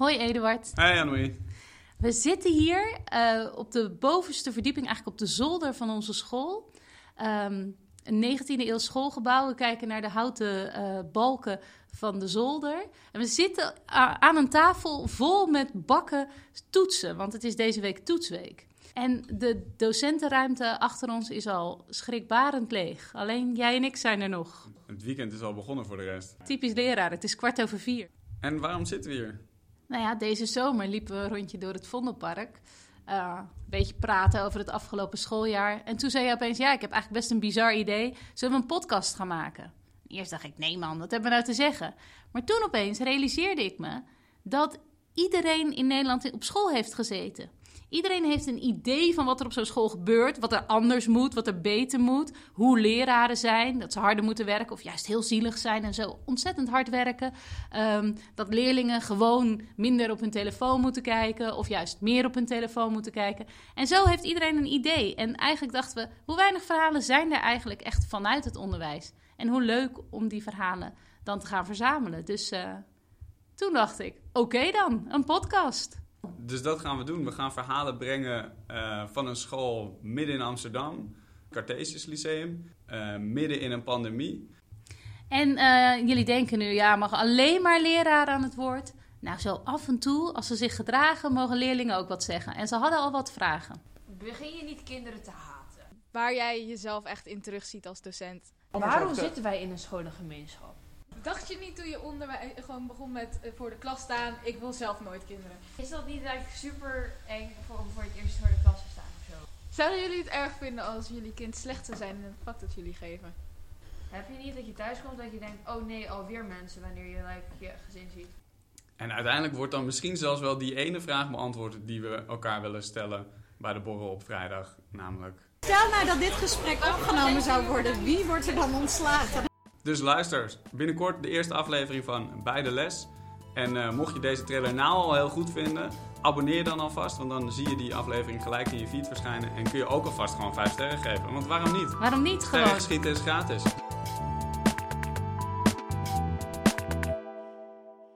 Hoi Eduard. Hey Anoui. We zitten hier uh, op de bovenste verdieping, eigenlijk op de zolder van onze school. Um, een 19e eeuw schoolgebouw. We kijken naar de houten uh, balken van de zolder. En we zitten aan een tafel vol met bakken toetsen, want het is deze week toetsweek. En de docentenruimte achter ons is al schrikbarend leeg. Alleen jij en ik zijn er nog. Het weekend is al begonnen voor de rest. Typisch leraar, het is kwart over vier. En waarom zitten we hier? Nou ja, deze zomer liepen we een rondje door het Vondelpark. Uh, een beetje praten over het afgelopen schooljaar. En toen zei je opeens: Ja, ik heb eigenlijk best een bizar idee. Zullen we een podcast gaan maken? Eerst dacht ik: Nee, man, wat hebben we nou te zeggen? Maar toen opeens realiseerde ik me dat iedereen in Nederland op school heeft gezeten. Iedereen heeft een idee van wat er op zo'n school gebeurt, wat er anders moet, wat er beter moet, hoe leraren zijn, dat ze harder moeten werken of juist heel zielig zijn en zo ontzettend hard werken. Um, dat leerlingen gewoon minder op hun telefoon moeten kijken of juist meer op hun telefoon moeten kijken. En zo heeft iedereen een idee. En eigenlijk dachten we, hoe weinig verhalen zijn er eigenlijk echt vanuit het onderwijs? En hoe leuk om die verhalen dan te gaan verzamelen. Dus uh, toen dacht ik, oké dan, een podcast. Dus dat gaan we doen. We gaan verhalen brengen uh, van een school midden in Amsterdam, Cartesius Lyceum, uh, midden in een pandemie. En uh, jullie denken nu, ja, mag alleen maar leraren aan het woord? Nou, zo af en toe, als ze zich gedragen, mogen leerlingen ook wat zeggen. En ze hadden al wat vragen. Begin je niet kinderen te haten? Waar jij jezelf echt in terugziet als docent. Waarom zitten wij in een scholengemeenschap? Dacht je niet toen je onderwijs gewoon begon met uh, voor de klas staan, ik wil zelf nooit kinderen? Is dat niet eigenlijk super eng voor, om voor het eerst voor de klas te staan of zo? Zouden jullie het erg vinden als jullie kind slecht zou zijn in het vak dat jullie geven? Heb je niet dat je thuis komt dat je denkt, oh nee, alweer mensen wanneer je like, je gezin ziet? En uiteindelijk wordt dan misschien zelfs wel die ene vraag beantwoord die we elkaar willen stellen bij de borrel op vrijdag. Namelijk. Stel nou dat dit gesprek opgenomen zou worden, wie wordt er dan ontslagen? Dus luister, binnenkort de eerste aflevering van Bij de Les. En uh, mocht je deze trailer nou al heel goed vinden, abonneer dan alvast. Want dan zie je die aflevering gelijk in je feed verschijnen. En kun je ook alvast gewoon 5 sterren geven. Want waarom niet? Waarom niet gewoon? Geschieten is gratis.